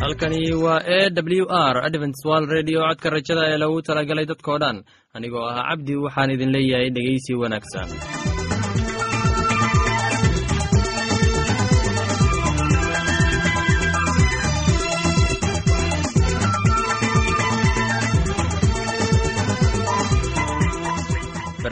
halkani waa e w r adventswal redio codka rajada ee lagu talagalay dadkoo dhan. Anigoo ah cabdi waxaan idin leeyahay dhegeysi wanaagsan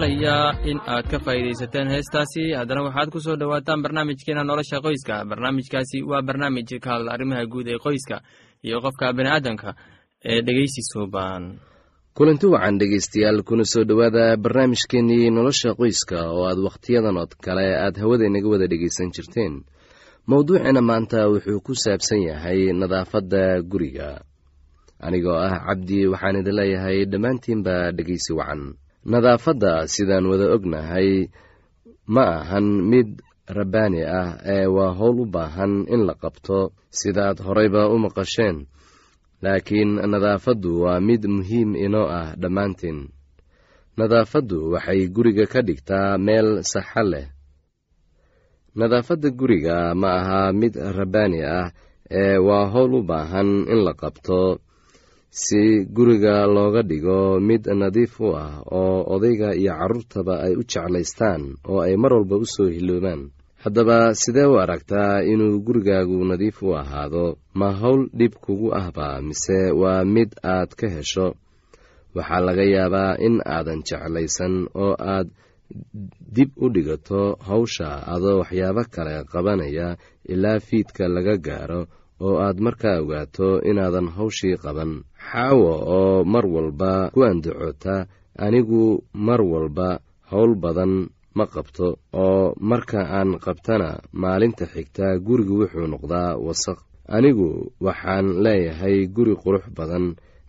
filayaa in aad ka faa'iidaysateen heestaasi. Haddana waxaad ku soo dhowaataan barnaamijkeena nolosha qoyska. Barnaamijkaasi waa barnaamij ka hadla arrimaha guud ee qoyska iyo qofka bini'aadamka ee dhegeysi suuban kulanti wacan dhegaystayaal kuna soo dhowaada barnaamijkeenii nolosha qoyska oo aad wakhtiyadan oo kale aad hawada inaga wada dhegaysan jirteen. Mowduuceena maanta wuxuu ku saabsan yahay nadaafadda guriga. Anigoo ah cabdi waxaan idin leeyahay dhammaantiinba dhegaysi wacan nadaafadda sidaan wada ognahay ma ahan mid rabbaani ah ee waa howl u baahan in la qabto sidaad horeyba u maqasheen. Laakiin nadaafaddu waa mid muhiim inoo ah dhammaantiin. Nadaafaddu waxay guriga ka dhigtaa meel saxa leh. Nadaafadda guriga ma aha mid rabbaani ah ee waa howl u baahan in la qabto si guriga looga dhigo mid nadiif u ah oo odayga iyo carruurtaba ay u jeclaystaan oo ay mar walba u soo hiloobaan haddaba sidee u aragtaa inuu gurigaagu nadiif u ahaado? Ma howl dhib kugu ahba mise waa mid aad ka hesho? Waxaa laga yaabaa in aadan jeclaysan oo aad dib u dhigato hawsha adoo waxyaabo kale qabanaya ilaa fiidka laga gaaro oo aad markaa ogaato inaadan hawshii qaban xaawo oo mar walba ku andacota anigu mar walba howl badan ma qabto oo marka aan qabtana maalinta xigta gurigu wuxuu noqdaa wasaq anigu waxaan leeyahay guri qurux badan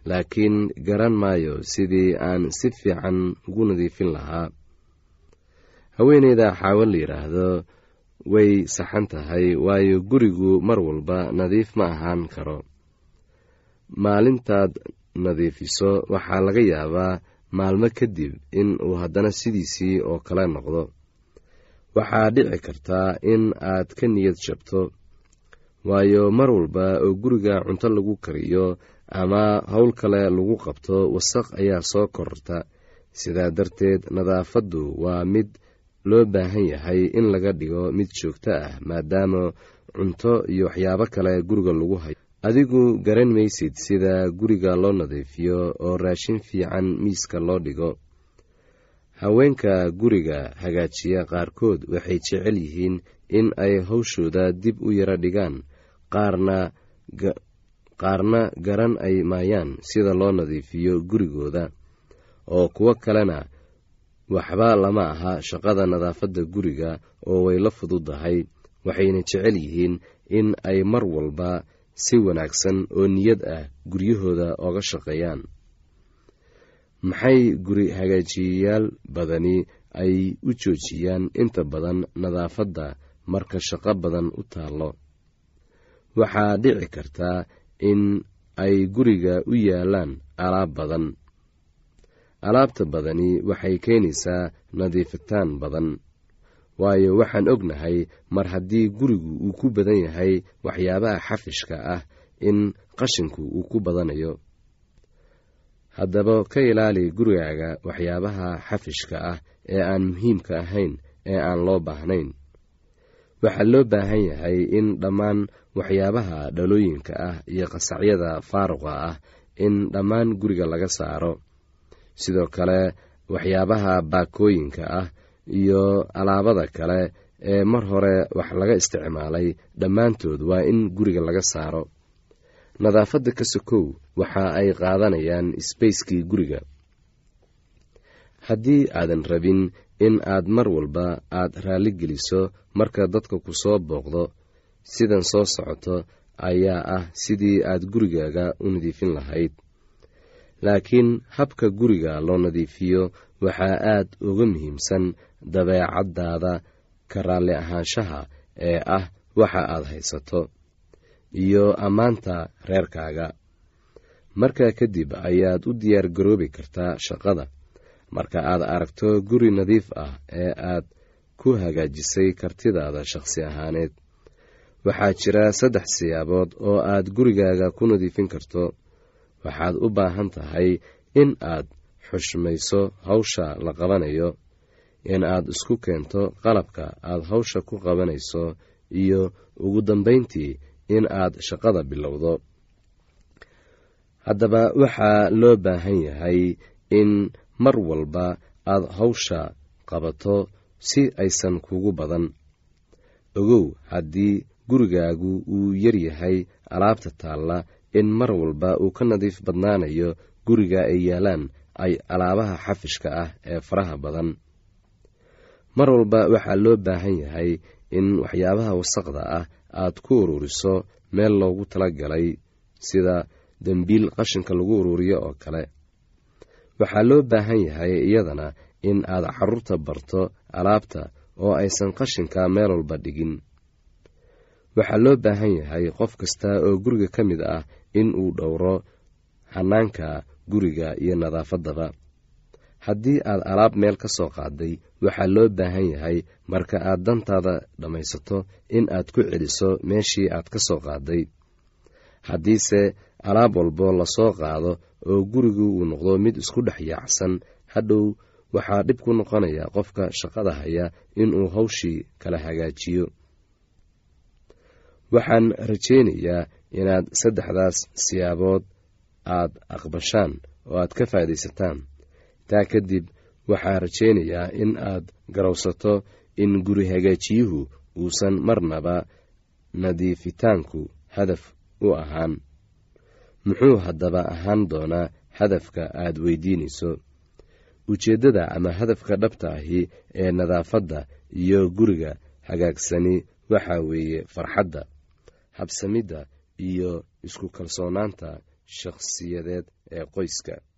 laakiin garan maayo sidii aan si fiican ugu nadiifin lahaa. Haweeneyda xaawo la yidhaahdo way saxan tahay waayo gurigu mar walba nadiif ma ahaan karo maalintaad nadiifiso waxaa laga yaabaa maalmo kadib in uu haddana sidiisii oo kale noqdo. Waxaa dhici kartaa in aad ka niyad jabto waayo mar walba oo guriga cunto lagu kariyo ama howl kale lagu qabto wasaq ayaa soo kororta. Sidaa darteed nadaafaddu waa mid loo baahan yahay in laga dhigo mid joogto ah maadaama cunto iyo waxyaabo kale guriga lagu hayo adigu garan maysid sida guriga loo nadiifiyo oo raashin fiican miiska loo dhigo. Haweenka guriga hagaajiya qaarkood waxay jecel yihiin in ay hawshooda dib u yaro dhigaan qaarna qaarna garan ay maayaan sida loo nadiifiyo gurigooda. Oo kuwo kalena waxba lama aha shaqada nadaafadda guriga oo way la fududahay waxayna jecel yihiin in ay mar walba si wanaagsan oo niyad ah guryahooda ooga shaqeeyaan. Maxay guri hagaajiyayaal badani ay u joojiyaan? Inta badan nadaafadda marka shaqo badan u taallo. Waxaa dhici kartaa in ay guriga u yaalaan alaab badan. Alaabta badani waxay keenaysaa nadiifitaan badan waayo waxaan ognahay mar haddii gurigu uu ku badan yahay waxyaabaha xafishka ah in qashinku uu ku badanayo. Haddaba ka ilaali gurigaaga waxyaabaha xafishka ah ee aan muhiimka ahayn ee aan loo baahnayn. Waxaa loo baahan yahay in dhammaan waxyaabaha dhalooyinka ah iyo qasacyada faaruqa ah in dhammaan guriga laga saaro. Sidoo kale waxyaabaha baakooyinka ah iyo alaabada kale ee mar hore wax laga isticmaalay dhammaantood waa in guriga laga saaro. Nadaafadda ka sokow waxa ay qaadanayaan sbacekii guriga. Haddii aadan rabin in aad mar walba aad raalli geliso marka dadka ku soo booqdo sidan soo socoto ayaa ah sidii aad gurigaaga u nadiifin lahayd. Laakiin habka guriga loo nadiifiyo waxaa aad uga muhiimsan dabeecaddaada ka raalli ahaanshaha ee ah waxa aad haysato iyo ammaanta reerkaaga. Markaa kadib ayaad u diyaar garoobi kartaa shaqada. Marka aad aragto guri nadiif ah ee aad ku hagaajisay kartidaada shaqsi ahaaneed waxaa jira saddex siyaabood oo aad gurigaaga ku nadiifin karto. Waxaad u baahan tahay in aad xushmayso hawsha la qabanayo in aad isku keento qalabka aad hawsha ku qabanayso iyo ugu dambayntii in aad shaqada bilowdo. Haddaba waxaa loo baahan yahay in mar walba aad hawsha qabato si aysan kugu badan. Ogow haddii gurigaagu uu yar yahay alaabta taalla in mar walba uu ka nadiif badnaanayo guriga ay yaalaan ay alaabaha xafishka ah ee faraha badan mar walba waxaa loo baahan yahay in waxyaabaha wasaqda ah aad ku ururiso meel loogu tala galay sida dembiil qashinka lagu ururiyo oo kale. Waxaa loo baahan yahay iyadana in aad carruurta barto alaabta oo aysan qashinka meel walba dhigin. Waxaa loo baahan yahay qof kasta oo guriga ka mid ah in uu dhowro hanaanka guriga iyo nadaafaddaba haddii aad alaab meel ka soo qaaday waxaa loo baahan yahay marka aad dantaada dhammaysato in aad ku celiso meeshii aad ka soo qaaday. Haddiise alaab walbo la soo qaado oo gurigu uu noqdo mid isku dhex yaacsan hadhow waxaa dhib ku noqonaya qofka shaqada haya inuu hawshii kala hagaajiyo. Waxaan rajaynayaa inaad saddexdaas siyaabood aad aqbashaan oo aad ka faa'iidaysataan taa kadib waxaa rajaynayaa in aad garowsato in guri hagaajiyuhu uusan marnaba nadiifitaanku hadaf u ahaan. Muxuu haddaba ahaan doonaa hadafka aad weydiinayso? Ujeeddada ama hadafka dhabta ahi ee nadaafadda iyo guriga hagaagsani waxaa weeye farxadda habsamidda iyo isku kalsoonaanta shakhsiyadeed ee qoyska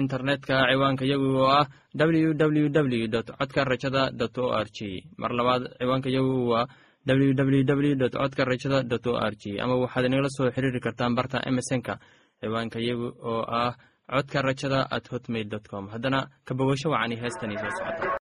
internetka ciwaanka yagu oo ah w w codka rajada dot o r g mar labaad ciwaanka yagu waa w w codka rajada dot o r g ama waxaad inagala soo xiriiri kartaan barta emesonka ciwaanka yagu oo ah codka rajada at hotmail dot com. Haddana ka bogasho wacani heestani soo socota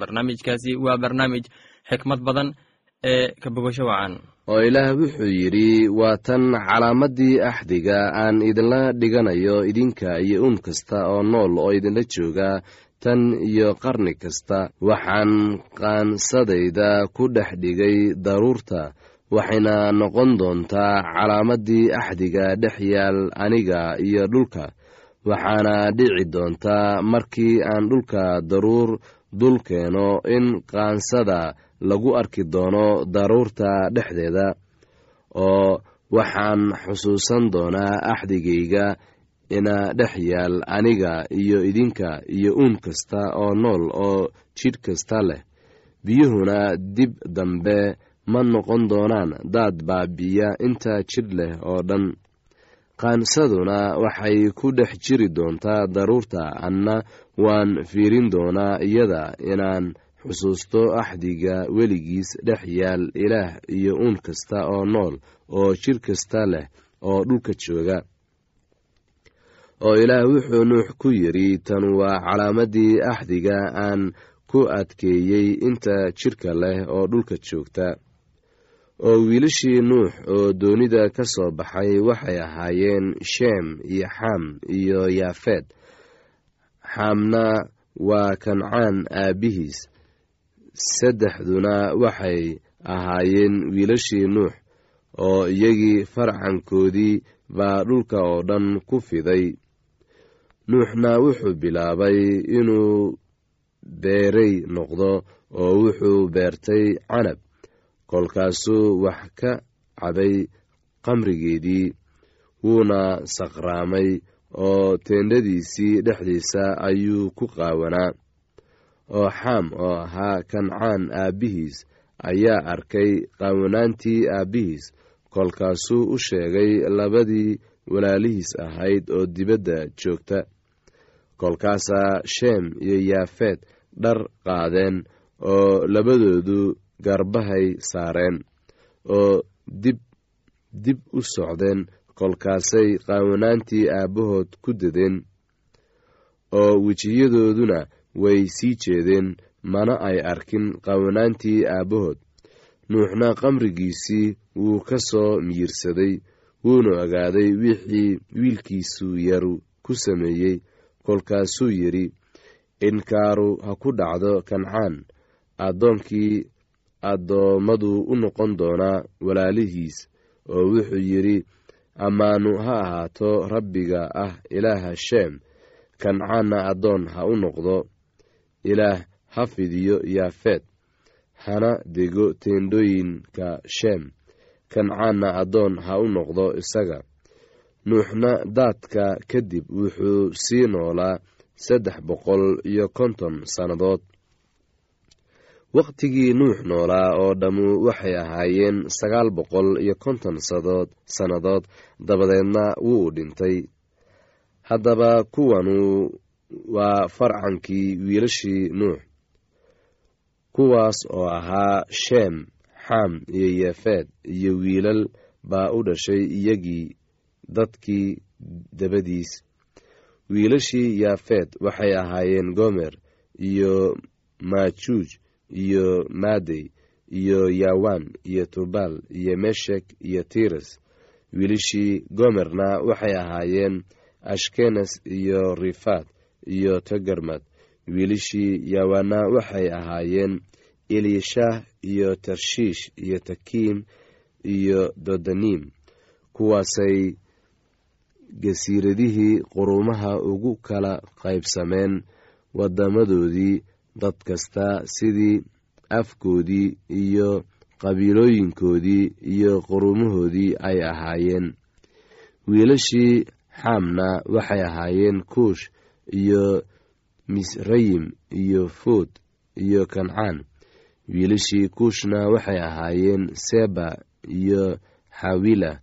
barnaamijkaasi waa barnaamij xikmad badan ee ka bogasho wacan. Oo ilaah wuxuu yidhi waa tan calaamaddii axdiga aan idinla dhiganayo idinka iyo uun kasta oo nool oo idinla jooga tan iyo qarni kasta waxaan qaansadayda ku dhex dhigay daruurta waxayna noqon doontaa calaamaddii axdiga dhex yaal aniga iyo dhulka waxaana dhici doontaa markii aan dhulka daruur dul keeno in qaansada lagu arki doono daruurta dhexdeeda oo waxaan xusuusan doonaa axdigayga ina dhex yaal aniga iyo idinka iyo uun kasta oo nool oo jidh kasta leh. Biyuhuna dib dambe ma noqon doonaan daad baabi'iya inta jidh leh oo dhan qaansaduna waxay ku dhex jiri doontaa daruurta anna. Waan fiirin doonaa iyada inaan xusuusto axdiga weligiis dhex yaal ilaah iyo uun kasta oo nool oo jir kasta leh oo dhulka jooga. Oo ilaah wuxuu nuux ku yidhi tan waa calaamaddii axdiga aan ku adkeeyey inta jidhka leh oo dhulka joogta oo wiilashii nuux oo doonida ka soo baxay waxay ahaayeen sheem iyo xam iyo yaafeed xaamna waa kancaan aabbihiis saddexduna waxay ahaayeen wiilashii nuux oo iyagii farcankoodii baa dhulka oo dhan ku fiday. Nuuxna wuxuu bilaabay inuu beerey noqdo oo wuxuu beertay canab kolkaasuu wax ka cabay qamrigeedii wuuna saqraamay oo teendhadiisii dhexdiisa ayuu ku qaawanaa. Oo xaam oo ahaa kancaan aabbihiis ayaa arkay qaawanaantii aabbihiis. Kolkaasuu u sheegay labadii walaalihiis ahayd oo dibadda joogta. Kolkaasaa sheem iyo yaafeed dhar qaadeen oo labadoodu garbahay saareen oo dib dib u socdeen kolkaasay qaawanaantii aabbahood ku dadeen oo wejiyadooduna way sii jeedeen. Mana ay arkin qaawanaantii aabbahood. Nuuxna qamrigiisii wuu ka soo miyirsaday wuuna ogaaday wixii wiilkiisu yaru ku sameeyey. Kolkaasuu yidhi inkaaru ha ku dhacdo kancaan addoonkii addoommadu u noqon doonaa walaalihiis oo wuxuu yidhi ammaanu ha ahaato rabbiga ah ilaaha sheem kancaanna addoon ha u noqdo ilaah ha fidiyo yaafeed hana dego teendhooyinka sheem kancaanna addoon ha u noqdo isaga. Nuuxna daadka kadib wuxuu sii noolaa saddex boqol iyo konton sannadood wakhtigii nuux noolaa oo dhammu waxay ahaayeen sagaal boqol iyo konton sadood sannadood dabadeedna wuu dhintay. Haddaba kuwanu waa farcankii wiilashii nuux. Kuwaas oo ahaa sheem xam iyo yeefeed iyo wiilal baa u dhashay iyagii dadkii dabadiis. Wiilashii yaafeed waxay ahaayeen gomer iyo maajuuj iyo maadey iyo yawan iyo tubal iyo meshek iyo tiras wiilashii gomerna waxay ahaayeen ashkenas iyo rifaad iyo togarmad. Wiilashii yawana waxay ahaayeen elishah iyo tarshiish iyo takiim iyo dodanim kuwaasay gasiiradihii quruumaha ugu kala qaybsameen wadamadoodii dad kasta sidii afkoodii iyo qabiilooyinkoodii iyo quruumahoodii ay ahaayeen. Wiilashii xaamna waxay ahaayeen kuush iyo misrayim iyo fuud iyo kancaan. Wiilashii kuushna waxay ahaayeen seba iyo xawila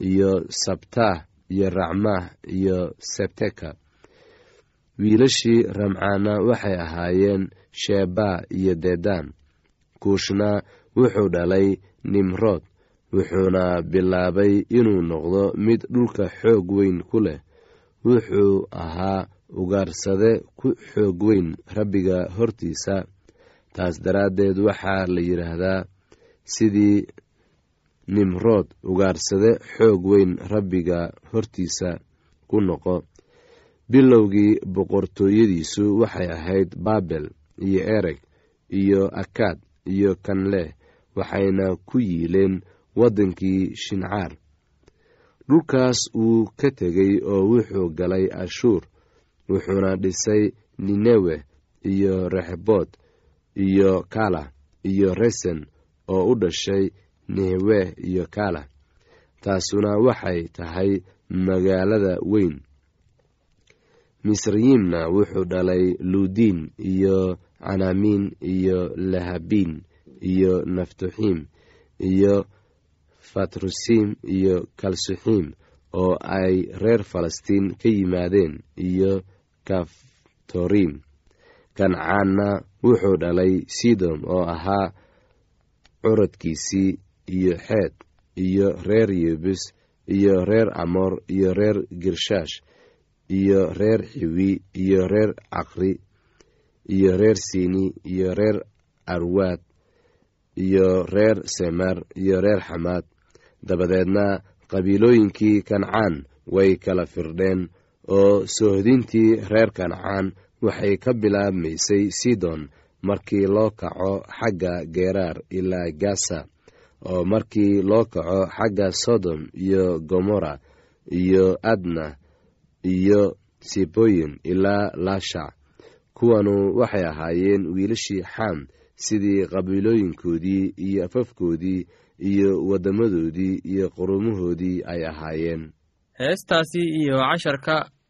iyo sabtah iyo racmah iyo sebteka wiilashii ramcaana waxay ahaayeen sheba iyo dedan kuushna wuxuu dhalay nimrood wuxuuna bilaabay inuu noqdo mid dhulka xoog weyn ku leh. Wuxuu ahaa ugaarsade ku xoog weyn rabbiga hortiisa. Taas daraaddeed waxaa la yidhaahdaa sidii nimrood ugaarsade xoog weyn rabbiga hortiisa ku noqo bilowgii boqortooyadiisu waxay ahayd baabel iyo ereg iyo akaad iyo kanleh waxayna ku yiileen waddankii shincaar. Dhulkaas wuu ka tegey oo wuxuu galay ashuur wuxuuna dhisay ninewe iyo rexbood iyo kala iyo resen oo u dhashay nehwe iyo kala taasuna waxay tahay magaalada weyn misrayimna wuxuu dhalay luudiin iyo canaamiin iyo lahabiin iyo naftuxiim iyo fatrusiim iyo kalsuxiim oo ay reer falastiin ka yimaadeen iyo kaftoriim kancaanna wuxuu dhalay sidom oo ahaa curadkiisii iyo xeed iyo reer yebus iyo reer amoor iyo reer girshaash iyo reer xiwi iyo reer caqri iyo reer sini iyo reer arwaad iyo reer semer iyo reer xamaad dabadeedna qabiilooyinkii kancaan way kala firdheen oo soohdintii reer kancaan waxay ka bilaabmaysay sidon markii loo kaco xagga geeraar ilaa gasa oo markii loo kaco xagga sodom iyo gomora iyo adna iyo siboyin ilaa laashac kuwanu waxay ahaayeen wiilashii xam sidii qabiilooyinkoodii iyo afafkoodii iyo waddamadoodii iyo qurumahoodii ay ahaayeen. Heestaasi iyo casharka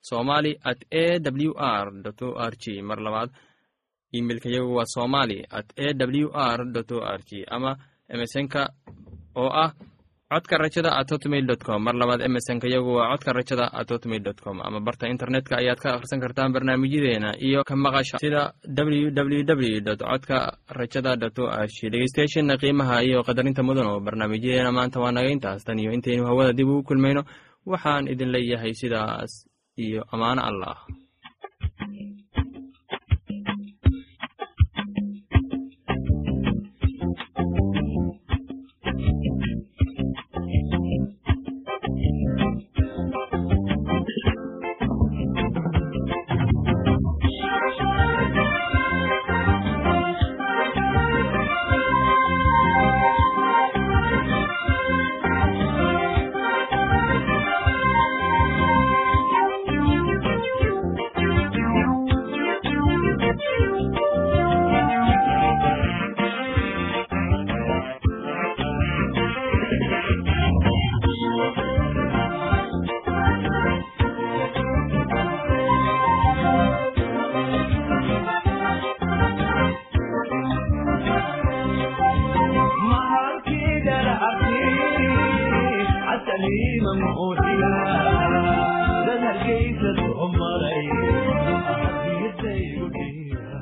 somali at a w r r g. Mar labaad imeilka yagu waa somali at a w r o r g. Ama emesonka oo ah codka rajada at hotmail com. Mar labaad emesonka yagu waa codka rajada at hotmail com. Ama barta internetka ayaad ka akhrisan kartaan barnaamijyadeena iyo ka maqasha sida w w w dot codka rajada dot o r g. Dhegeystayaasheena qiimaha iyo qadarinta mudan oo barnaamijyadeena maanta waa naga intaas. Tan iyo intaynu hawada dib ugu kulmayno waxaan idin leeyahay sidaas iyo ammaano alla